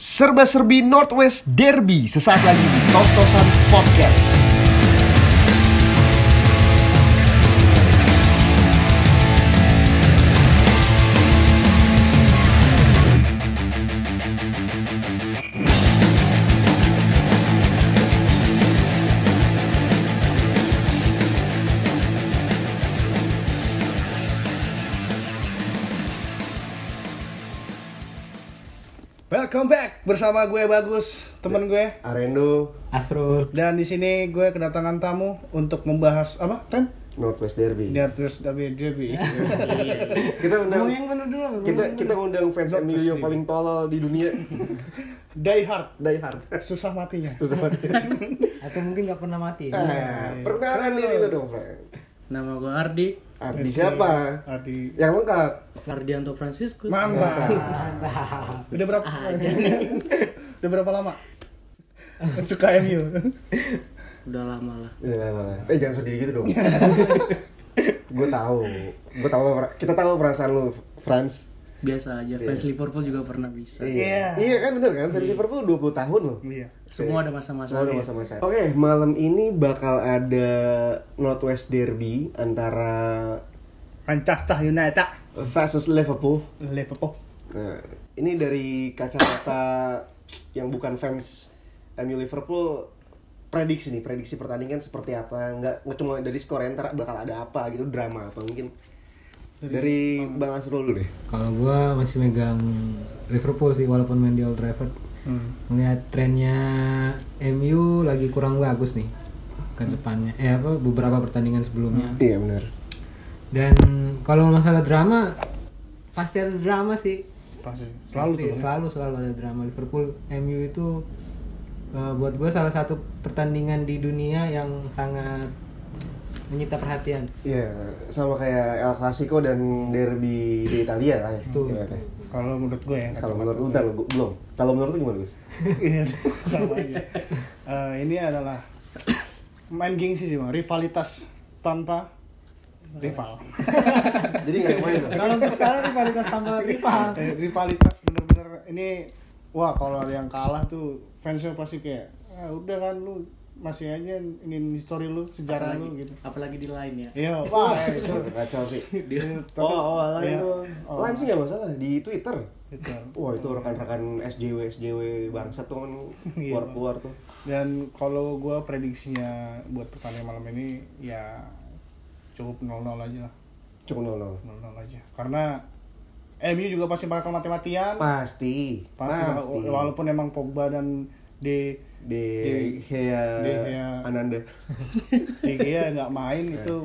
Serba-serbi Northwest Derby sesaat lagi di Tos-Tosan Podcast. Bersama gue Bagus, temen gue. Arendo Asrul Dan di sini gue kedatangan tamu untuk membahas apa? Ren? Northwest Derby. Darkness Derby Derby. Kita undang yang bener dulu kita yang kita undang fans MU yang paling tolol di dunia. Die Hard, Die hard. susah matinya. Susah bener. atau mungkin nggak pernah mati Ah, Perkenalkan diri lu dong, Frank. Nama gue Ardi, Ardi siapa? Ardi. Yang lengkap. Ardianto Franciscus. Mantap. Udah berapa? Udah berapa lama? Suka MU. Udah lama lah. Udah lama lah. Eh jangan sedih gitu dong. gue tahu. Gue tahu kita tahu perasaan lu, Franz. Biasa aja, fans Liverpool juga pernah bisa. Iya. Iya kan bener kan? Fans Liverpool 20 tahun loh. Iya. Semua ada masa-masa. Semua ada masa-masa. Oke, malam ini bakal ada Northwest Derby antara Manchester United. versus Liverpool. Liverpool. Nah, ini dari kacamata yang bukan fans MU Liverpool prediksi nih, prediksi pertandingan seperti apa? Nggak, nggak cuma dari skor ya, ntar bakal ada apa gitu, drama apa mungkin. Dari Bang Asrul dulu deh. kalau gua masih megang Liverpool sih walaupun main di Old Trafford Hmm. melihat trennya MU lagi kurang bagus nih ke depannya eh apa beberapa pertandingan sebelumnya Iya benar. dan kalau masalah drama pasti ada drama sih Pasti. Selalu tuh. Pasti, selalu selalu ada drama Liverpool MU itu eh, buat gue salah satu pertandingan di dunia yang sangat menyita perhatian Iya, sama kayak El Clasico dan Derby di Italia lah ya. Tuh, Iya, tuh, kan? Kalau menurut gue ya. Kalau menurut lu, lu, belum. Kalau menurut lu gimana, Gus? Iya, sama aja. Eh, ini adalah main gengsi sih bang, rivalitas tanpa rival. Jadi nggak main kalau untuk sekarang rivalitas tanpa rival Eh, rivalitas bener-bener ini, wah kalau ada yang kalah tuh fansnya pasti kayak, ah, udah kan lu masih aja ini story lu, sejarah lu gitu. Apalagi di line ya. Iya, wah itu. Kacau sih. Tapi- Oh, oh, lain iya. tuh. Oh. Lain sih nggak masalah di Twitter. Gitu. Wah itu rekan-rekan SJW SJW bangsat tuh kan Iya. keluar-keluar tuh. Dan kalau gue prediksinya buat pertandingan malam ini ya cukup 0-0 aja lah. Cukup nol nol. 0-0 aja. Karena MU juga pasti bakal mati-matian. Pasti, Pasti, pasti. walaupun emang Pogba dan Gea De Gea. Ananda. De Gea nggak main itu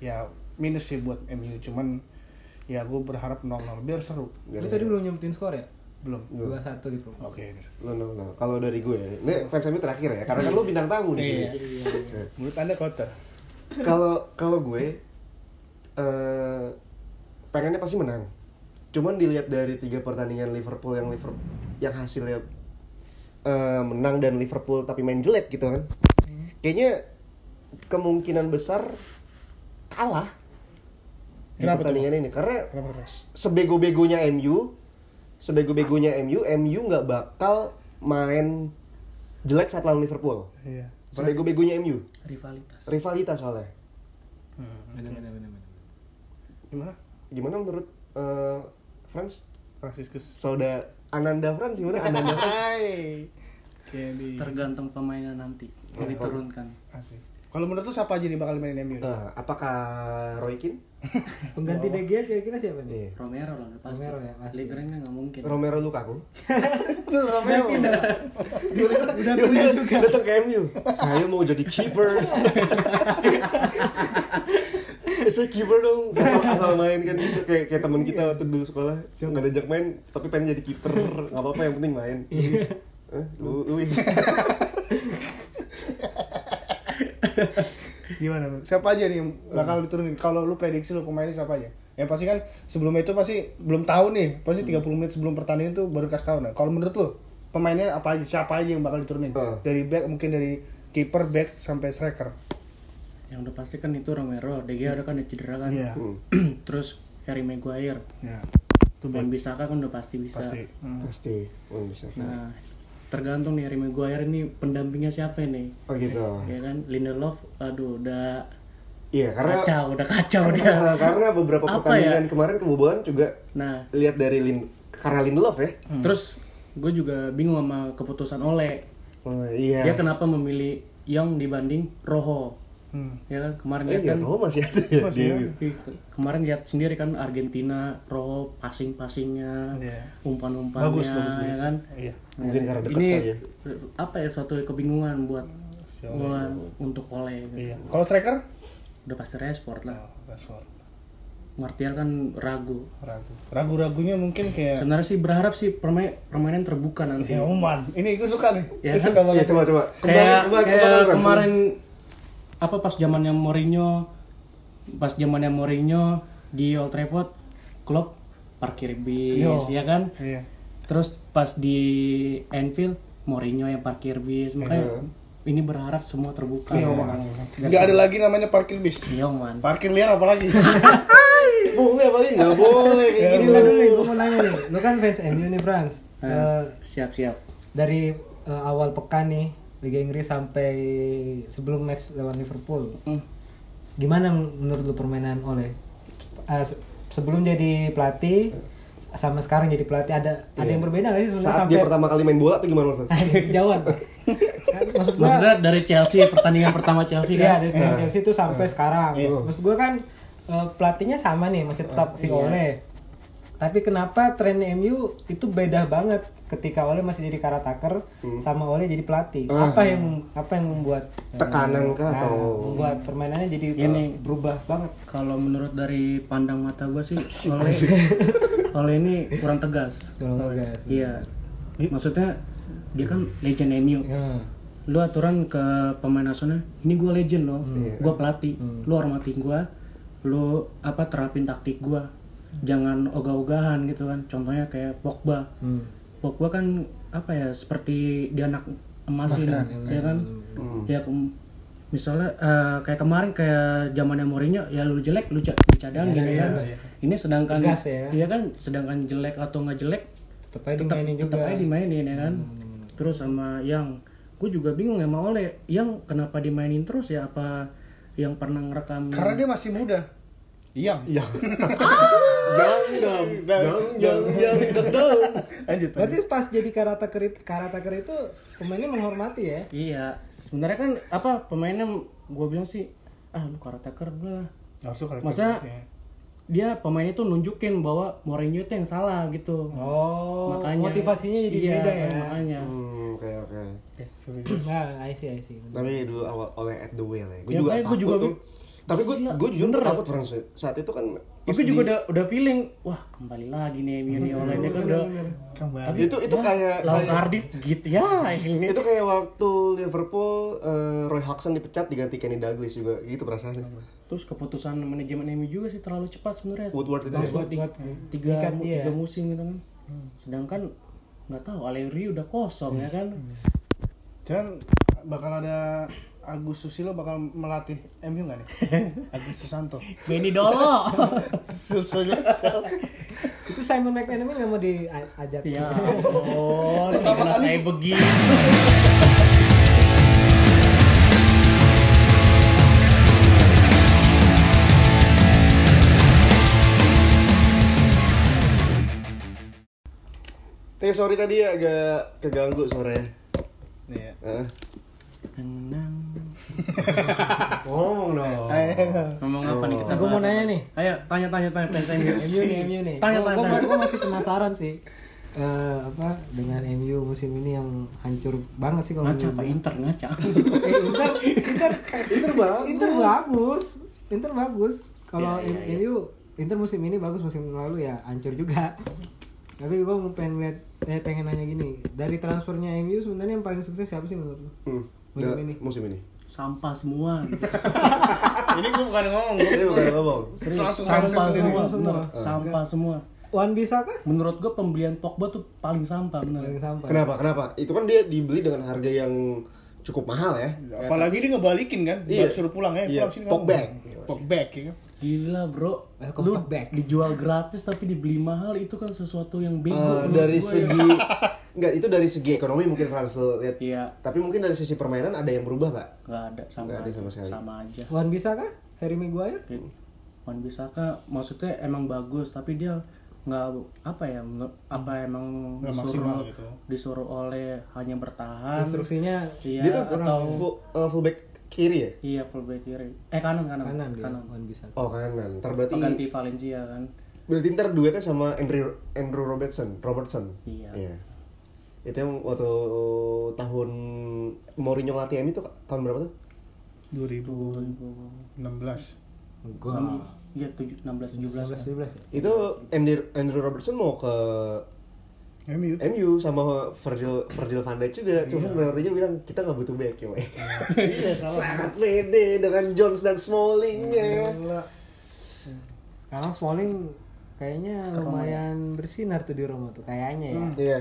ya minus sih buat MU. Cuman ya gue berharap 0-0 biar seru. lu tadi belum nyebutin skor ya Belum. dua satu Liverpool Oke. Nol nol nol. Kalau dari gue, ini fans MU terakhir ya, karena kan lu bintang tamu di sini. Iya. Menurut anda kotor? Kalau kalau gue eh pengennya pasti menang. Cuman dilihat dari tiga pertandingan Liverpool yang Liverpool yang hasilnya eh, menang dan Liverpool tapi main jelek gitu kan. Kayaknya kemungkinan besar kalah di Kenapa tuh, pertandingan ini karena sebego-begonya MU, sebego-begonya MU, MU nggak bakal main jelek saat lawan Liverpool. Iya. Sebego-begonya MU, Rivalitas. rivalitas soalnya. benar. Gimana? Gimana menurut eh, Franz? Franciscus. Sauda Ananda Franz gimana? Ananda Franz? Hai. Kayak di Tergantung pemainnya nanti. Yang diturunkan. asik. Kalau menurut lu siapa aja nih bakal mainin MU? Eh, apakah Roy Keane? pengganti De Gea kira-kira siapa nih Iya. Romero lah pasti. Romero ya, pasti. Ligren kan nggak mungkin. Romero Lukaku. Itu Romeo. udah punya juga Datang ke MU. Saya mau jadi keeper. Saya keeper dong. Asal, asal main kan gitu. Kayak, kayak teman kita waktu dulu sekolah. Yang nggak diajak main, tapi pengen jadi keeper. Nggak apa-apa, yang penting main. Eh, Lu, Luis. Gimana? Siapa aja nih yang bakal diturunin? Kalau lu prediksi lu pemainnya siapa aja? Yang pasti kan sebelum itu pasti belum tahu nih. Pasti 30 menit sebelum pertandingan tuh baru kasih tahu. Nah, kalau menurut lu pemainnya apa aja? Siapa aja yang bakal diturunin? Eh. Dari back mungkin dari kiper, back sampai striker. Yang udah pasti kan itu Romero. De Gea udah kan ada cedera kan. Iya. Hmm. Terus Harry Maguire. Ya. tuh Ben Bisaka kan udah pasti bisa Pasti. Hmm. Pasti. Oh, bisa. nah tergantung nih Harry Maguire ini pendampingnya siapa nih Oh gitu. ya kan Lindelof aduh udah Iya, karena kacau udah kacau dia Nah, karena beberapa Apa pertandingan ya? kemarin kebobolan juga nah lihat dari Lin karena Lindelof ya. terus gue juga bingung sama keputusan Ole Oh, iya. dia kenapa memilih Young dibanding Rojo Hmm. ya kan kemarin Eh, iya, kan Romo masih ada ya. Masih ke- kemarin lihat sendiri kan Argentina Rojo passing passingnya Iya. umpan umpannya Bagus, bagus, ya bagus. kan Iya. Mungkin karena dekat ini kali ya. apa ya suatu kebingungan buat buat untuk Ole gitu. Iya. Kalau striker? udah pasti Rashford lah Oh, Rashford. Martial kan ragu Ragu. Ragu-ragunya mungkin kayak sebenarnya sih berharap sih permain permainan terbuka nanti Ya Oman. Ini gue suka nih. Ya Gue kan? suka banget. coba coba. kayak kembali, kayak kembali, kemarin apa pas zamannya Mourinho pas zamannya Mourinho di Old Trafford Klopp parkir bis Yo. ya kan Iya. terus pas di Anfield Mourinho yang parkir bis makanya ini berharap semua terbuka Iya, ya, Nggak ada lagi namanya parkir bis. Iya, man. Parkir liar apalagi? Boleh paling nggak boleh kayak Ini gitu. lah dulu, gue mau nanya nih. Lu kan fans MU nih, Frans. Nah, Eh, siap-siap. dari eh, awal pekan nih Liga Inggris sampai sebelum match lawan Liverpool. Hmm. Gimana menurut lu permainan Oleh? Eh, se- sebelum jadi pelatih sama sekarang jadi pelatih ada ada yang berbeda gak sih sebenarnya Saat sampai dia pertama kali main bola tuh gimana maksudnya? jawab Kan, maksud gua Maksudnya dari Chelsea pertandingan pertama Chelsea Iya, kan? dari Chelsea itu sampai sekarang. Iya. Maksud gue kan eh, pelatihnya sama nih, masih tetap si Iya. Ole. Tapi kenapa tren MU itu beda banget ketika Ole masih jadi karataker sama Ole jadi pelatih? Ah. Apa yang apa yang membuat eh, Tekanan kah nah, atau- membuat permainannya jadi eh, berubah banget? Kalau menurut dari pandang mata gue sih, oleh oleh ini kurang tegas. Kalau enggak. Iya. Maksudnya dia kan legend MU. Ya. Lu aturan ke pemain nasional, ini gue legend loh, gue pelatih, lu hormatin gue, lu apa terapin taktik gue, jangan ogah-ogahan gitu kan. Contohnya kayak Pogba, Hmm. Pogba kan apa ya seperti dia anak emas ini, kan, ya kan? Ya kem- misalnya eh, kayak kemarin kayak zamannya Mourinho ya lu jelek lu ca- dicadangin ya kan. Ini sedangkan Tegas ya. iya kan sedangkan jelek atau nggak jelek Tetap aja tetap dimainin tetap juga. aja dimainin ya kan. Terus sama yang gue juga bingung ya mau oleh yang kenapa dimainin terus ya apa yang pernah ngerekam Karena dia masih muda. Iya. Iya. Jang jang jang jang jang jang jang. Lanjut. Berarti pas jadi karataker karataker itu pemainnya menghormati ya? Iya, sebenarnya kan apa pemainnya gue bilang sih, ah lu karataker lah. Langsung kalau Maksudnya ya. dia pemain itu nunjukin bahwa Mourinho itu yang salah gitu. Oh, makanya motivasinya jadi iya, beda ya. Makanya. Hmm, oke oke. Nah, I see, I see. Tapi dulu awal oleh at the wheel ya. Gue Ya, juga takut juga tuh. Tapi gue gue jujur takut Frans saat itu kan Itu juga di- udah udah feeling, wah kembali lagi nih MU nih online kan udah. Kembali. itu itu kayak Lawan kayak- Cardiff gitu ya ini. itu kayak waktu Liverpool eh, Roy Hodgson dipecat diganti Kenny Douglas juga gitu perasaannya. Terus keputusan manajemen MU juga sih terlalu cepat sebenarnya. Woodward itu Langsung ya? tiga, tiga, dia. tiga musim gitu kan. Sedangkan nggak tahu Allegri udah kosong ya kan. Jangan bakal ada Agus Susilo bakal melatih MU nggak nih? Agus Susanto. Benny Dolo. Susilo. Itu Simon McManaman nggak mau diajak? ya oh, timnas saya begitu. Eh sorry tadi agak keganggu suaranya. Iya. Tenang. Ngomong dong. Ngomong apa nih kita? Aku mau nanya nih. Ayo tanya tanya tanya fans MU. MU nih, MU nih. Tanya Gua- tanya. tanya. gua masih penasaran sih. Eh, apa dengan MU musim ini yang hancur banget sih kalau Ngaca menurut apa. Inter ngaca? Eh, Inter, Inter, Inter bagus. Inter bagus, Inter bagus. Kalau Ya, ya, ya. MU, Inter musim ini bagus, musim lalu ya hancur juga. Tapi gue mau pengen lihat, eh, pengen nanya gini, dari transfernya MU sebenarnya yang paling sukses siapa sih menurut lu? Hmm. Musim ini. Musim ini. Sampah semua. Ini gue bukan ngomong. Ini bukan ngomong. Serius, Langsung sampah semua, Semua. Sampah semua. Wan bisa kah? Menurut gua pembelian Pogba tuh paling sampah bener. Paling sampah. Kenapa? Kenapa? Itu kan dia dibeli dengan harga yang cukup mahal ya. Apalagi dia ngebalikin kan? Iya. Suruh pulang ya. Iya, Pulang sini kamu. back. Pok back ya. Gila bro, Welcome lu back. dijual gratis tapi dibeli mahal itu kan sesuatu yang bego. Eh, menurut dari gua segi ya. Enggak, itu dari segi ekonomi mungkin Frans lo lihat. Iya, Tapi mungkin dari sisi permainan ada yang berubah nggak? nggak ada sama Nggak ada aja, sama sekali. sama aja. Wan bisa kah? Harry Maguire? Wan Bisaka maksudnya emang bagus tapi dia nggak apa ya apa emang Nggak disuruh gitu. disuruh oleh hanya bertahan Instruksinya iya Dia tuh atau full, eh, fullback kiri ya? iya fullback kiri eh kanan kanan kanan dia. Wan bisa. Oh kanan. Ntar berarti pengganti Valencia kan berarti ntar duetnya sama Andrew Andrew Robertson, Robertson. Iya. Itu yang waktu tahun Mourinho ngelatih MU itu tahun berapa tuh? 2016 Enggak. iya tujuh enam belas tujuh belas 17 ya? Itu Andrew, Andrew Robertson mau ke MU MU sama Virgil Virgil van Dijk juga. Cuma pelatihnya bilang kita nggak butuh back ya. Wei." Sangat pede dengan Jones dan Smalling-nya. Sekarang Smalling kayaknya lumayan bersinar tuh di Roma tuh kayaknya ya. Iya.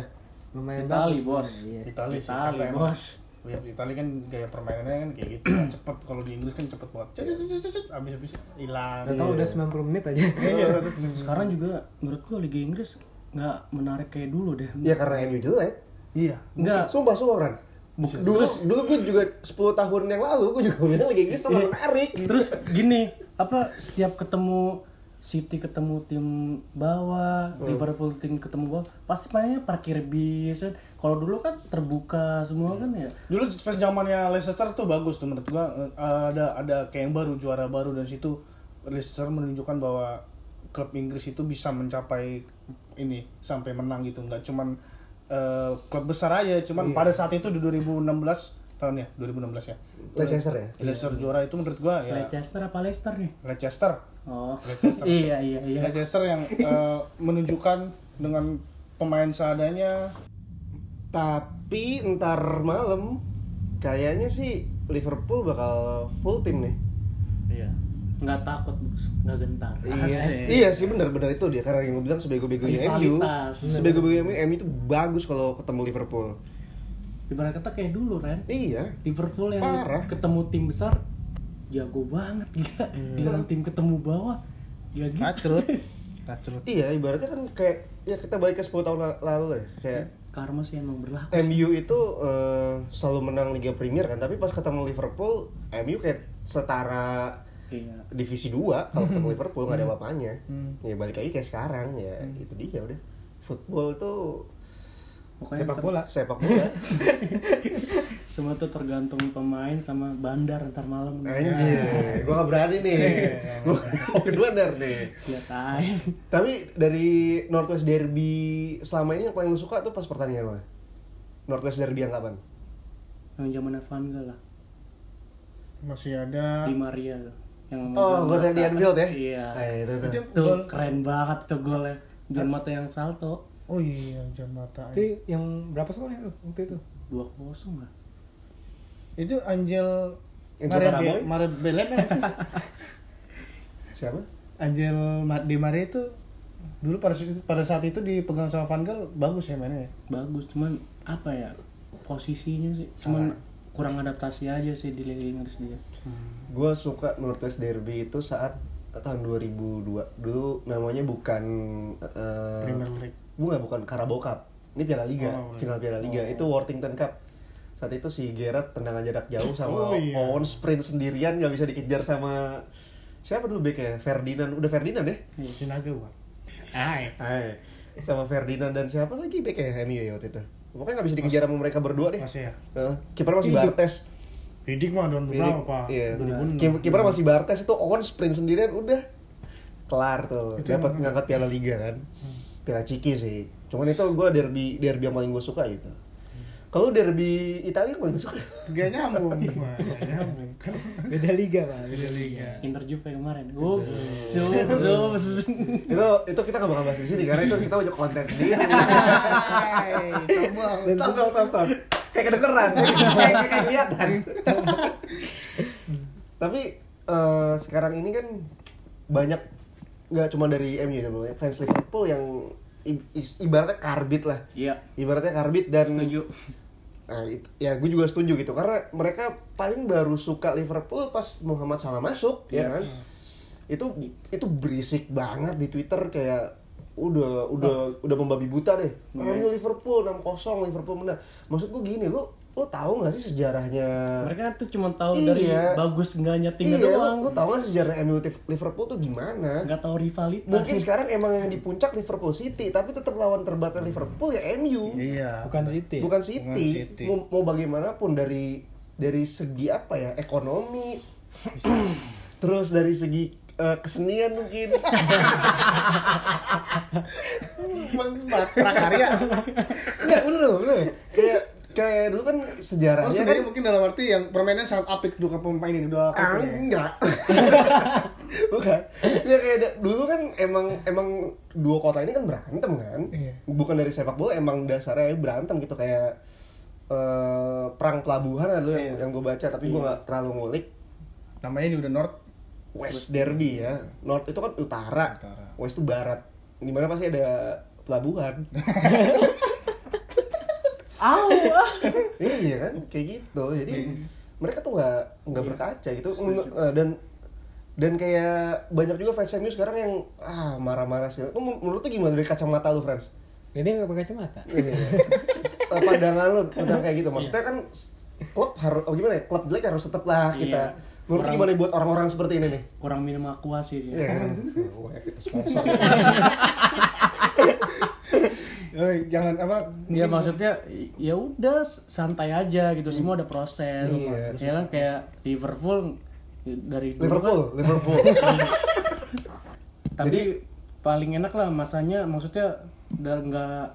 Lumayan Itali bagus. bos Iya. Itali sih Itali emang- bos Lihat Itali kan gaya permainannya kan kayak gitu kan cepet kalau di Inggris kan cepet banget cet cet cet cet, cet abis abis hilang Udah tau udah 90 menit aja. iya sekarang juga menurut gua Liga Inggris nggak menarik kayak dulu deh Ya karena MU jelek. iya nggak Sumpah, sumpah, Frans. Dulu, dulu gue juga 10 tahun yang lalu gue juga bilang Liga Inggris tuh Iya. nggak menarik. Terus gini, apa setiap ketemu City ketemu tim bawah, Hmm. Liverpool tim ketemu bawah, pasti mainnya parkir bis. Kalau dulu kan terbuka semua kan ya. dulu pas zamannya Leicester tuh bagus tuh menurut gua Eh, ada ada kayak yang baru juara baru dan situ Leicester menunjukkan bahwa klub Inggris itu bisa mencapai ini sampai menang gitu nggak cuman eh, klub besar aja cuman pada saat itu di 2016 tahun ya 2016 ya Leicester ya? Leicester juara itu menurut gua ya Leicester apa Leicester nih? Leicester Oh, Leicester. iya iya iya. Leicester yang eh, menunjukkan dengan pemain seadanya Tapi ntar malam kayaknya sih Liverpool bakal full tim nih. iya Nggak takut, Bos. nggak gentar. Iya, iya sih benar-benar itu dia karena yang gue bilang sebego-begonya MU. Sebego-begonya MU, MU itu bagus kalau ketemu Liverpool. Ibarat kata kayak dulu, Ren. Iya. Liverpool yang Parah. ketemu tim besar jago banget gila. Dengan tim ketemu bawah ya gitu. kacrut kacrut Iya, ibaratnya kan kayak ya kita balik ke 10 tahun la- lalu ya. Kayak Karma sih emang berlaku. MU itu eh, selalu menang Liga Premier kan, tapi pas ketemu Liverpool, MU kayak setara Iya. divisi 2 kalau ketemu Liverpool nggak ada apa-apanya. Ya balik lagi kayak sekarang ya, itu dia udah. Football tuh Pokoknya Sepak bola. sepak bola. semua tuh tergantung pemain sama bandar ntar malam. Anjir, gua gak berani nih. Gua kedua dar nih. Lihat aja. Tapi dari Northwest Derby selama ini yang paling suka tuh pas pertandingan mana? Northwest Derby yang kapan? Yang zaman Van Gaal lah. masih ada Di Maria tuh. Yang Oh, gol yang di. Anfield ya? Iya. Ah, itu itu gol keren banget tuh golnya. John Mata yang salto. oh iya jam mata Itu yang berapa skornya tuh waktu itu? 2-0 lah. itu Angel Angel Mare Karaboy? Be- Mare Belen sih? Siapa? Angel Di Mare itu dulu pada saat itu, pada saat itu dipegang sama Van Gaal bagus ya mainnya ya? Bagus cuman apa ya posisinya sih cuman kurang adaptasi aja sih di Liga Inggris dia. Gue suka Northwest Derby itu saat tahun 2002 dulu namanya bukan eh, Premier League. bukan bukan Carabao Cup. Ini Piala Liga Oh, final Piala Liga. Itu Worthington Cup. Saat itu si Gerrard tendangan jarak jauh sama Oh, iya. Owen sprint sendirian nggak bisa dikejar sama siapa dulu backnya? Ferdinand. Udah Ferdinand deh Sinaga bukan Hai. Hai. sama Ferdinand dan siapa lagi backnya? MU ya waktu itu pokoknya nggak bisa dikejar sama mereka berdua deh masih ya Heeh. kiper masih Hidup. Bartes Didik mah Jadi, berapa Iya. 2006. Kiper masih Bartes itu Owen sprint sendirian udah kelar tuh. Itu Dapat ngangkat Piala Liga kan. Piala Ciki sih. Cuman itu gue derby derby yang paling gue suka itu. Kalau derby Italia paling suka. Gak nyambung gak nyambung kan Beda liga, Pak. Beda Liga Inter Juve kemarin. Ups, ups. itu itu kita gak bakal bahas di sini karena itu kita udah konten sendiri. Tos tos tos tos. Kayak kedengeran, kayak kayak kelihatan. Tapi eh, sekarang ini kan banyak nggak cuma dari MU ya, banyak fans Liverpool yang ibaratnya karbit lah. Iya, Ibaratnya karbit dan setuju. Nah, it- ya gue juga setuju gitu karena mereka paling baru suka Liverpool pas Muhammad Salah masuk ya Iya. kan. itu itu berisik banget di Twitter kayak udah udah udah membabi buta deh. MU Liverpool 6-0 Liverpool menang. Maksud gue gini, lu lu tahu nggak sih sejarahnya? mereka tuh cuma tahu Iya. dari bagus enggaknya timnya iya, doang lu, lu tahu nggak sejarah MU Liverpool tuh gimana? nggak tahu rivalitas Mungkin sekarang emang yang di puncak Liverpool City, tapi tetap lawan terberatnya Liverpool ya MU. Iya. bukan City? Bukan City. Bukan City. Mau, mau bagaimanapun dari dari segi apa ya? Ekonomi. Terus dari segi eh, kesenian mungkin. prakarya. Enggak, bener loh, bener. Kayak kayak dulu kan sejarahnya Oh, kan mungkin dalam arti yang permainnya sangat apik dua pemain ini, dua Ah, ini. enggak. Bukan. Ya kayak dulu kan emang emang dua kota ini kan berantem kan. Iya. Bukan dari sepak bola emang dasarnya berantem gitu kayak eh, perang pelabuhan ada yang yang gue baca tapi gue nggak terlalu ngulik. Namanya juga North. West Derby ya. North itu kan utara, Utara. West itu barat. Di mana pasti ada pelabuhan. Au, ah. iya kan, kayak gitu. Jadi mereka tuh nggak nggak berkaca gitu eh, dan dan kayak banyak juga fans MU sekarang yang ah marah-marah segala. Lu menurut lu gimana dari kacamata lu, friends? ini nggak pakai kacamata Iya. Eh, pandangan lu tentang kayak gitu. Maksudnya kan klub harus oh gimana ya? Klub jelek harus tetap lah kita. Iya. Menurut Orang- gimana buat orang-orang seperti ini nih? kurang minum aqua sih Iya dia. kan? Wah, kita sponsor. Eh, jangan apa? Ya maksudnya ya udah santai aja gitu semua ada proses. Iya. Ya kan kayak Liverpool dari dulu Liverpool, kan, Liverpool. tapi paling enak lah masanya maksudnya udah nggak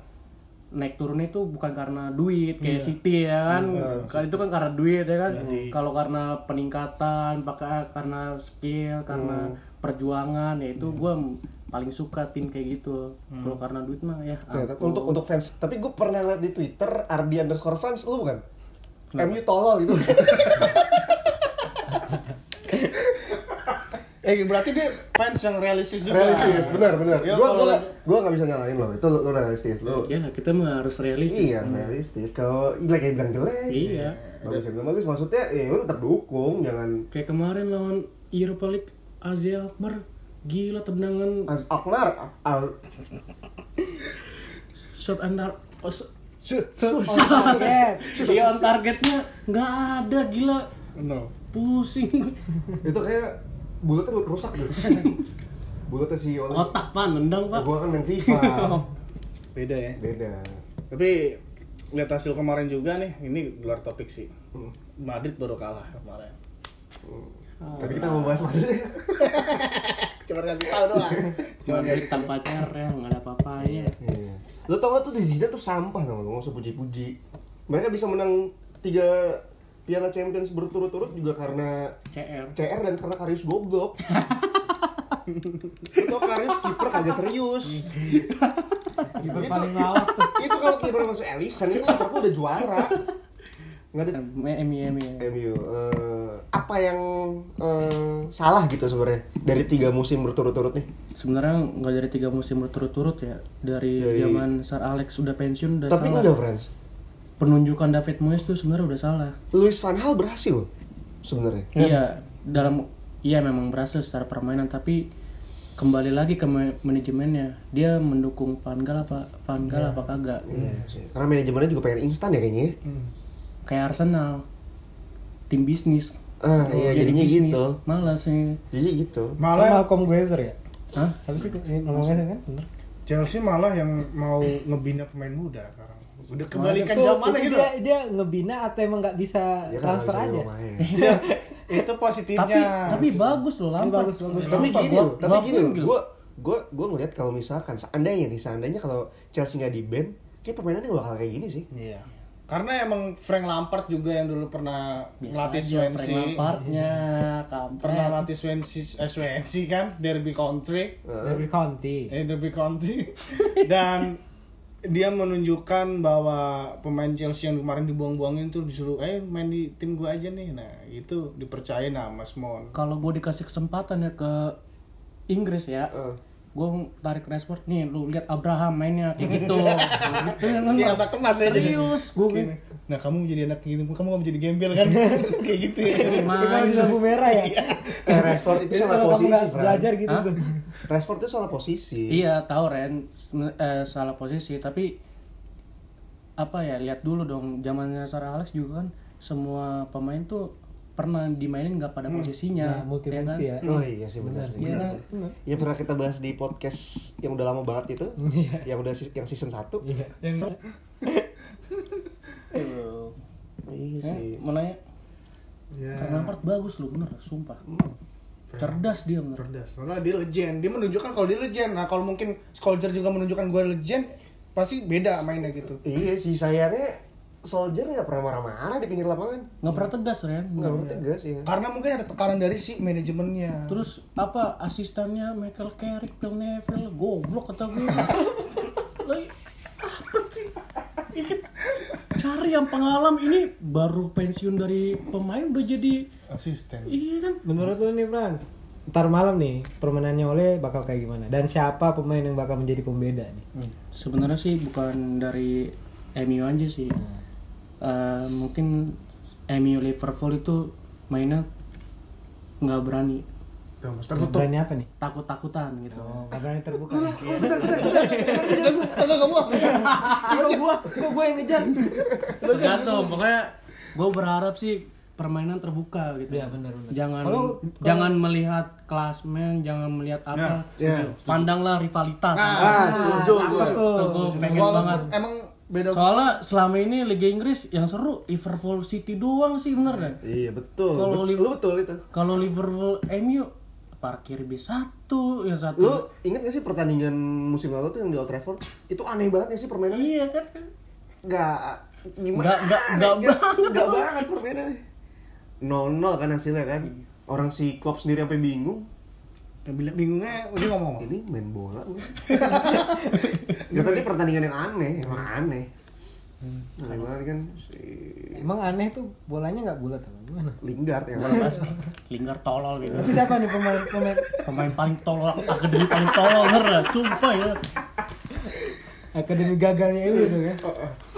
naik turun itu bukan karena duit kayak City ya kan Kalau itu kan karena duit ya kan kalau karena peningkatan pakai karena skill karena perjuangan ya itu gue paling suka tim kayak gitu kalau karena duit mah ya Nah, ampun. untuk untuk fans. Tapi gue pernah lihat di Twitter Ardi underscore fans lu bukan? MU tolol gitu. Eh berarti dia fans yang realistis juga. realistis, benar benar. Ya, Gua kalau gua gua gak bisa nyalain lo. Itu lu, lu realistis. Lu ya lah, kita mah harus realistis iya realistis. Kalau jelek kayak bilang jelek. Iya. Bagus ya bagus. Maksudnya ya lu tetap dukung, jangan kayak kemarin lawan Europa League Asia Akbar gila tendangan As Aknar al shot antar oh, s- Shoot on target. Iya on targetnya nggak ada gila No. pusing itu kayak bulatnya rusak gitu. Bulatnya si Oli. kotak pak nendang pak Gua kan main FIFA. Beda ya. Beda. Tapi lihat hasil kemarin juga nih, ini luar topik sih. Hmm. Madrid baru kalah kemarin. Tapi kita mau bahas deh? Cuma kasih tahu doang. cuma Madrid tanpa cara nggak ada apa-apanya Iya. Lo tau gak tuh di Zidane tuh sampah tau gak? Lo nggak usah puji-puji. Mereka bisa menang tiga Piala Champions berturut-turut juga karena CR CR dan karena Karius goblok. Lo tau Karius kiper kagak serius. Kiper Itu- paling tuh. itu kalau kiper masuk Alisson itu Liverpool udah juara. Nggak ada Emi Emi MU. eh, apa yang eh, salah gitu sebenarnya dari tiga musim berturut-turut nih? sebenarnya nggak dari tiga musim berturut-turut ya dari, Dari- zaman Sir Alex udah pensiun udah Tapi salah enggak, friends. penunjukan David Moyes tuh sebenarnya udah salah Luis van Gaal berhasil sebenarnya. Iya, dalam iya memang berhasil secara permainan tapi kembali lagi ke ma- manajemennya. Dia mendukung Van Gaal apa Van Gaal apa kagak. Iya sih. Karena manajemennya juga pengen instan ya kayaknya. ya. Kayak Arsenal. Tim bisnis. Ah, iya, jadi jadinya bisnis, gitu. Malas nih. Jadi gitu. Sama Malah Malcolm Glazer ya? Hah? Apa sih ini ngomongnya kan? Bener. Chelsea malah yang mau ngebina pemain muda sekarang. Udah kebalikan Itu- zamannya itu gitu. Dia, dia ngebina atau emang nggak bisa Ya kan transfer bisa aja? main. Itu positifnya. Tapi tapi bagus loh Lampard. bagus, bagus. tapi gini gua- loh, tapi gua gini loh, gitu. gue gue gue ngeliat kalau misalkan seandainya nih, seandainya kalau Chelsea nggak di ban, kayak permainannya bakal kayak gini sih. Iya. Karena emang Frank Lampard juga yang dulu pernah Biasa melatih aja, Frank Swansea. Lampardnya, kampret. Pernah melatih Swansea, eh, Swansea kan, Derby Country. Derby County. Eh, Derby County. Dan dia menunjukkan bahwa pemain Chelsea yang kemarin dibuang-buangin tuh disuruh, eh main di tim gua aja nih. Nah itu dipercaya nah Mas Mon. Kalau gue dikasih kesempatan ya ke Inggris ya, Eh. Gue tarik Rashford nih lu lihat Abraham mainnya kayak gitu gitu ya kan anak kemas serius gue Gini. Nah kamu menjadi anak gini, kamu gak menjadi gembel kan? Kayak gitu ya. Kita di lampu merah ya. Eh, Rashford itu Jadi salah kamu posisi, belajar gitu. Hah? Rashford itu salah posisi. iya tahu Ren eh, salah posisi tapi apa ya lihat dulu dong zamannya Sir Alex juga kan semua pemain tuh pernah dimainin nggak pada posisinya Nah, multifungsi ya. Oh iya sih benar. Iya benar. kan? Yang pernah kita bahas di podcast yang udah lama banget itu, Iya. yang udah yang season 1. Iya. Yang Iya sih. mau nanya ya. karena Lampard bagus loh bener sumpah cerdas dia bener cerdas. Soalnya dia legend. Dia menunjukkan kalau dia legend. Nah kalau mungkin Soldier juga menunjukkan gue legend, pasti beda mainnya gitu. Iya sih sayangnya Soldier nggak pernah marah-marah di pinggir lapangan. nggak pernah tegas Ren Nggak pernah tegas ya. Karena mungkin ada tekanan dari si manajemennya. Terus apa asistennya Michael Carrick, Phil Neville, goblok kata gue. Lagi apa sih? Ini cari yang pengalaman ini baru pensiun dari pemain udah jadi asisten. iya kan Menurut lu nih Frans, ntar malam nih permainannya oleh bakal kayak gimana? Dan siapa pemain yang bakal menjadi pembeda nih? sebenarnya sih bukan dari MU aja sih Eh, mungkin MU Liverpool itu mainnya nggak berani tertutup. Berani apa nih? takut-takutan gitu Oh, berani terbuka. Kagak kamu. Kok gua, kok gua yang ngejar? tergantung pokoknya gue berharap sih permainan terbuka gitu Iya, benar, benar. jangan Kalau- jangan melihat klasmen jangan melihat apa Ya, pandanglah rivalitas Ah, setuju Walaupun banget Emang beda soalnya selama ini Liga Inggris yang seru Liverpool City doang sih bener kan Iya betul. Kalau betul, betul itu. kalau Liverpool MU parkir bis satu ya satu Lu inget gak sih pertandingan musim lalu tuh yang di Old Trafford? Itu aneh banget gak sih permainannya? iya kan Gak gimana? Nggak- nggak- nggak banget. Gak banget permainannya. 0-0 kan hasilnya kan. Orang si Klopp sendiri sampai bingung. Yang bilang bingungnya dia ngomong. Ini main bola. Gak tadi pertandingan yang aneh, emang aneh. Aneh banget kan si Emang aneh tuh bolanya nggak bulat apa gimana? Lingard yang Lingard tolol gitu Tapi siapa nih pemain pemain pemain paling tolol akademi paling tolol dah, sumpah ya akademi gagalnya itu tuh kan?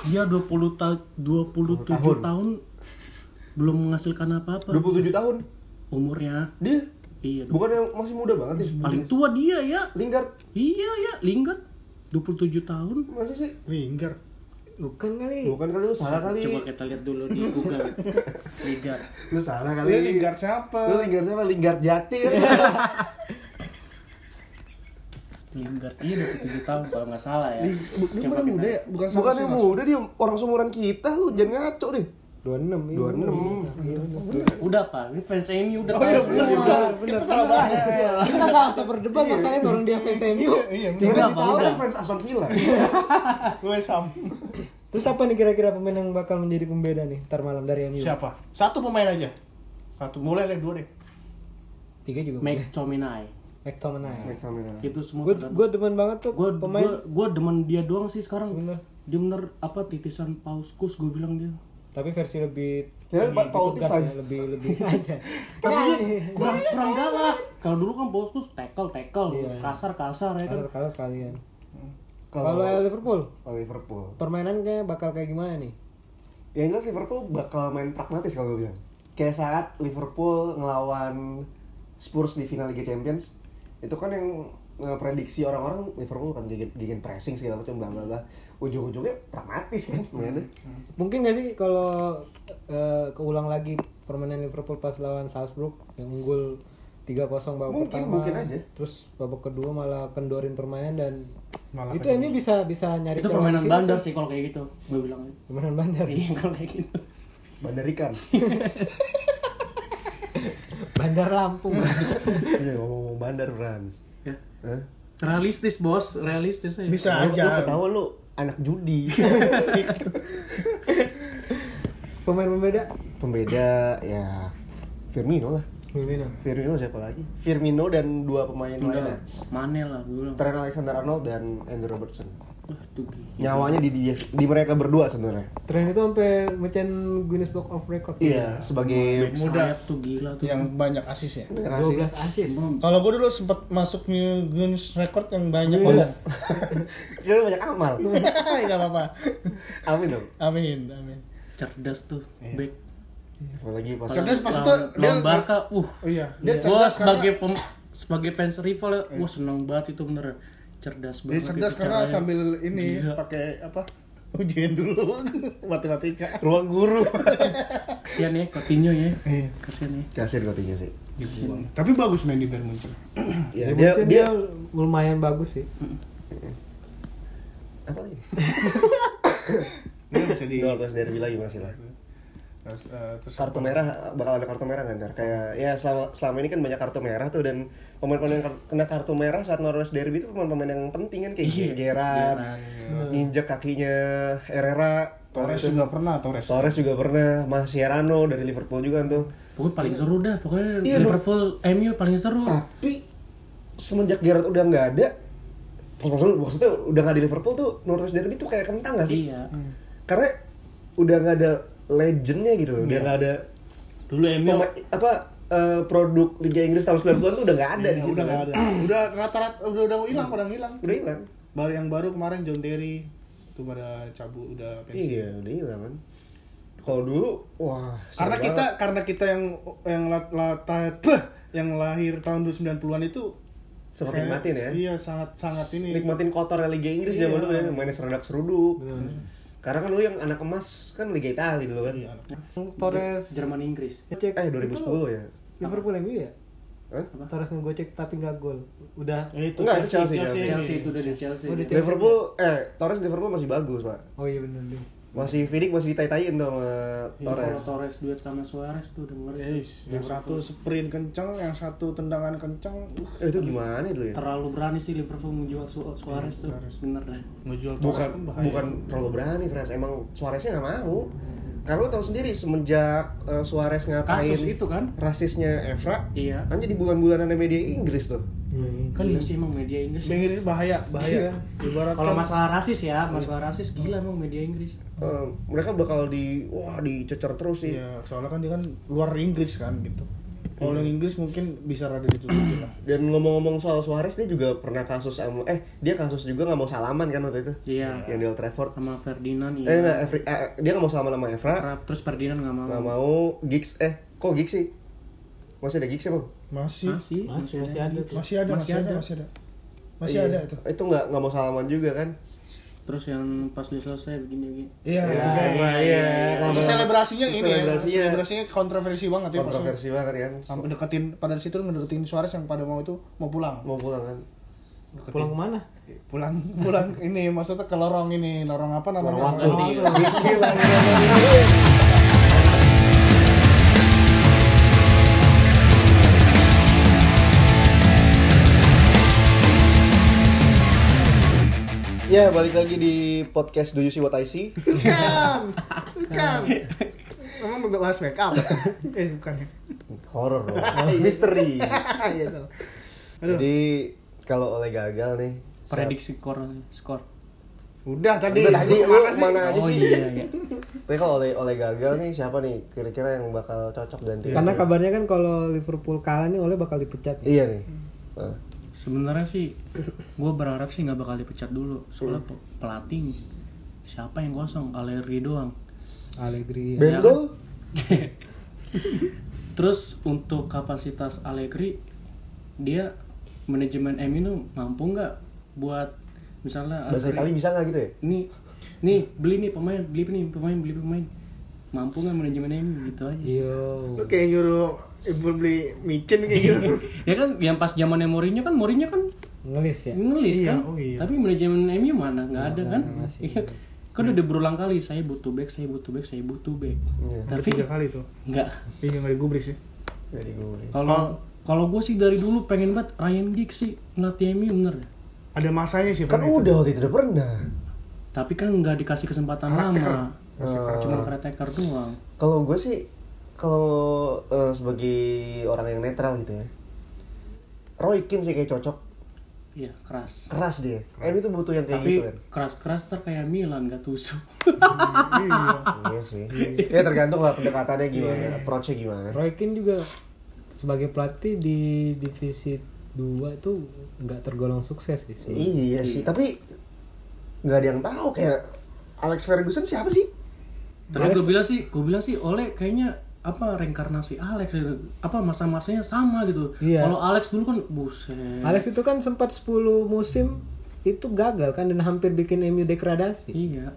dia 20 tahun 27 tahun. belum menghasilkan apa-apa 27 tahun. umurnya Dia iya bukan yang masih muda banget ya? paling tua dia ya Lingard iya ya Lingard 27 tahun masa sih? Lingard. Bukan kali. Bukan kali lu salah kali. coba kita lihat dulu di Google Lingard Lu salah kali. Lingard siapa? Lu Lingard siapa? Lingard Jati kan? Lingard iya 27 tahun kalau nggak salah ya Dia muda ya? Bukan yang ya, muda dia orang seumuran kita lu jangan ngaco deh. 26 iya. 26. udah pak ini fans MU udah Oh tahu iya semua. benar benar. Kita salah banget. Kita nggak usah berdebat masalahnya orang dia fans MU. Iya, Udah, Pak, tahu. udah. fans Aston Villa. Gue sam. Terus apa nih kira-kira pemain yang bakal menjadi pembeda nih ntar malam dari MU? Siapa? Satu pemain aja. Satu. Mulai deh dua deh. Tiga juga. boleh. McTominay McTominay. itu semua Gue gue demen banget tuh gue pemain. gue gue demen dia doang sih sekarang Bener. dia bener apa titisan pauskus gue bilang dia Tapi versi lebih Ya, lebih tegas Tifan. ya, lebih lebih aja. tapi dia kurang kurang galak kalau dulu kan pauskus tackle tackle Iya. kasar kasar ya kan Kalau kalau sekalian. Kalau Kalau Liverpool, kalau Liverpool. permainan kayak bakal kayak gimana nih? Yang jelas Liverpool bakal main pragmatis kalau gue bilang. Kayak saat Liverpool ngelawan Spurs di final Liga Champions, itu kan yang prediksi orang-orang Liverpool kan gegen, gegen pressing segala macam bla bla bla. Ujung-ujungnya pragmatis kan mainnya. Mungkin gak sih kalau eh, keulang lagi permainan Liverpool pas lawan Salzburg yang unggul 3-0 babak Mungkin, pertama. mungkin aja. Terus babak kedua malah kendorin permainan dan Malah itu MU bisa bisa nyari itu permainan bandar sih kalau kayak gitu gue bilang Permainan bandar. iya kalau kayak gitu Bandar ikan. bandar Lampung. Iya ngomong-ngomong bandar Frans. ya. Hah? realistis bos realistis aja Bisa Lu, lu aja. ketahuan lu anak judi. Pemain pembeda. Pembeda ya Firmino lah. Firmino. Firmino siapa lagi? Firmino dan dua pemain enggak lainnya. Mane lah gue bilang Trent Alexander Arnold dan Andrew Robertson. Nyawanya di dia di mereka berdua sebenarnya. Tren itu sampai mecahin Guinness Book of Record. Iya, sebagai Back Muda. tuh gila tuh. yang banyak asis ya 12 asis. kalau gue dulu sempat masuk New Guinness Record yang banyak Oh, banget Kita banyak amal. nggak apa-apa Amin dong. amin amin cerdas tuh. Back. Apalagi pas Cerdas pas itu dia Barca, uh. oh iya Dia dia gua sebagai karena, pem, sebagai fans rival ya, wah seneng banget itu bener. Cerdas dia banget. cerdas itu karena caranya. sambil ini pakai apa ujian dulu matematika ruang guru. Kasian ya Coutinho ya. Iya. Kasian ya. Kasian Coutinho sih. tapi bagus main di Bayern Munchen Ya, dia, dia, dia, dia, lumayan bagus sih. apa lagi? dia bisa di Dua terus derby lagi masih lah. Terus, eh, terus Kartu merah bakal ada kartu merah kan ntar kayak ya selama, selama ini kan banyak kartu merah tuh dan pemain-pemain yang kar- kena kartu merah saat Norwich Derby itu pemain-pemain yang penting kan kayak Iya, Gerrard, nginjek kakinya Herrera, Torres juga pernah Torres Torres juga pernah, Mascherano dari Liverpool juga tuh. Pokoknya paling seru dah. Pokoknya Iya, Liverpool MU paling seru. Tapi semenjak Gerrard udah nggak ada, maksudnya, maksudnya udah nggak di Liverpool tuh Norwich Derby tuh kayak kentang gak sih? Iya. Karena udah nggak ada legendnya gitu loh, udah nggak ada dulu MU pemain- apa eh, produk Liga Inggris tahun 90-an tuh udah nggak ada di Iya, situ udah kan. nggak ada udah rata-rata udah udah hilang pada hilang Udah hilang. baru yang baru kemarin John Terry itu pada cabut udah pensiun Iya, udah hilang kan. Kalau dulu, wah. karena kita banget. karena kita yang yang lat, lata- peh, yang lahir tahun 90-an itu kayak- nikmatin ya. Iya, sangat sangat ini. nikmatin kotor Liga Inggris Iya. zaman dulu ya, mainnya seredak seruduk. Karena kan lu yang anak emas kan Liga Italia dulu kan. Iya. Torres Jerman Inggris. ngecek Eh 2010 ya. Liverpool MU ya? Hah? Torres ngegocek tapi nggak gol. Udah. Eh, itu Enggak, itu Chelsea, Chelsea, Chelsea itu udah di Chelsea. Oh, di Chelsea. Liverpool eh Torres Liverpool masih bagus, Pak. Oh iya benar deh. Masih Vidic masih ditai-taiin tuh sama Kalau Torres. Torres duet sama Suarez tuh denger Yes, yang satu sprint kenceng, yang satu tendangan kenceng. Uh, Eh, itu gimana dulu ya? terlalu berani sih Liverpool menjual Su- Suarez tuh bener deh Bukan Torres bahaya. bukan terlalu berani, Frans. Emang Suareznya nggak mau. Karena lu tahu sendiri semenjak eh, Suarez ngatain kasus itu kan rasisnya Evra, iya kan jadi bulan-bulanan media Inggris tuh. kan gila sih emang media Inggris Inggris bahaya, bahaya. Ibarat kalau kan- masalah rasis ya masalah rasis gila emang media Inggris Eh, mereka bakal di wah dicecer terus sih. Iya, soalnya kan dia kan luar Inggris kan gitu. Kalau yang Inggris mungkin bisa rada ditutupi lah. Dan ngomong-ngomong soal Suarez dia juga pernah kasus sama eh dia kasus juga nggak mau salaman kan waktu itu. iya Yang di Old Trafford. sama Ferdinand Eh iya enggak, Evri- eh, dia nggak mau salaman sama Evra, terus Ferdinand nggak mau nggak mau Giggs eh kok Giggs sih? Masih ada Giggs ya, Bang? Masih masih Masih masih ada tuh. masih ada, masih ada, masih ada. Masih Iya. ada itu. Itu nggak nggak mau salaman juga kan? Terus yang pas dia selesai begini begini Iya, Ya, itu kayak iya, iya. Itu selebrasinya ini ya. Selebrasinya. Selebrasinya kontroversi banget ya Kontroversi banget kan. Sampai deketin pada situ ngedeketin Suarez yang pada mau itu mau pulang. Mau pulang kan. Pulang ke mana? Pulang pulang ini maksudnya ke lorong ini, lorong apa namanya? Waktu. Lorong- Bismillahirrahmanirrahim. Ya, balik lagi di podcast Do You See What I See? Bukan. Bukan. Emang bahas make up? eh, bukan ya. Horor dong. Misteri. Iya. Aduh. Jadi kalau oleh gagal nih, prediksi skor skor Udah tadi. Udah tadi lu Mana aja oh sih? iya iya Tapi kalau oleh oleh gagal nih siapa nih kira-kira yang bakal cocok ganti? Karena kabarnya kan kalau Liverpool kalah nih oleh bakal dipecat. Iya nih. Nah, sebenarnya sih gue berharap sih nggak bakal dipecat dulu soalnya pe- pelatih siapa yang kosong Allegri doang Allegri. Ben- Bendol? terus untuk kapasitas Allegri dia manajemen MU itu mampu nggak buat misalnya Bahasa Itali bisa nggak gitu ya? ini nih beli nih pemain beli nih pemain beli pemain mampu nggak manajemen MU gitu aja sih. Yo. Lu kayak nyuruh beli micin kayak gitu. ya kan yang pas zamannya Mourinho kan Mourinho kan Ngelis ya. ngelis Iya, kan oh iya. tapi manajemen MU mana nggak ada kan masih. iya kan udah berulang kali saya butuh back saya butuh back saya butuh back Iya. Tapi tiga kali tuh. nggak Iya nggak digubris ya. Jadi gue. kalau kalau gue sih dari dulu pengen banget Ryan Giggs sih ngelatih MU bener Ada masanya sih. Kan udah waktu itu udah pernah. tapi kan nggak dikasih kesempatan lama cuma caretaker doang Kalau gue sih kalau eh, sebagai orang yang netral gitu ya. Roy Keane sih kayak cocok. Iya, keras. keras dia MU tuh butuh yang kayak Tapi gitu kan keras-keras ter kayak Milan gak tusuk. iya sih ya tergantung lah pendekatannya gimana Iya. approach-nya gimana Roy Keane juga sebagai pelatih di divisi 2 tuh nggak tergolong sukses sih. iya sih tapi nggak ada yang tahu kayak Alex Ferguson siapa sih Tapi gue bilang sih, gue bilang sih Oleh kayaknya apa reinkarnasi Alex gitu. apa masa-masanya sama gitu. Iya. Kalau Alex dulu kan buset. Alex itu kan sempat 10 musim itu gagal kan dan hampir bikin MU degradasi. Iya.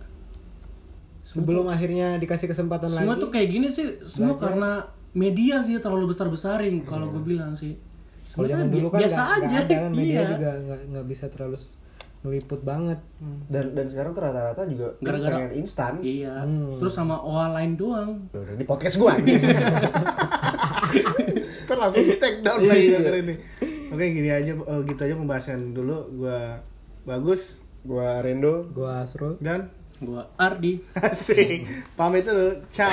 Sebelum akhirnya dikasih kesempatan Semua lagi. tuh kayak gini sih, semua Belajar. karena media sih terlalu besar-besarin kalau gue bilang sih. Kalau zaman dulu kan biasa nggak- aja. nggak ada kan media iya. juga nggak bisa terlalu meliput banget. dan dan sekarang tuh rata-rata juga Gara-gara- pengen instan Iya. Hmm. Terus sama OA lain doang. Udah di podcast gua anjing. Kan langsung di take down lagi gara ini. Oke gini aja, eh, gitu aja pembahasan dulu. Gua bagus gua Rendo Gua Asrul. dan Gua Ardi. asik. Pamit dulu. Ciao.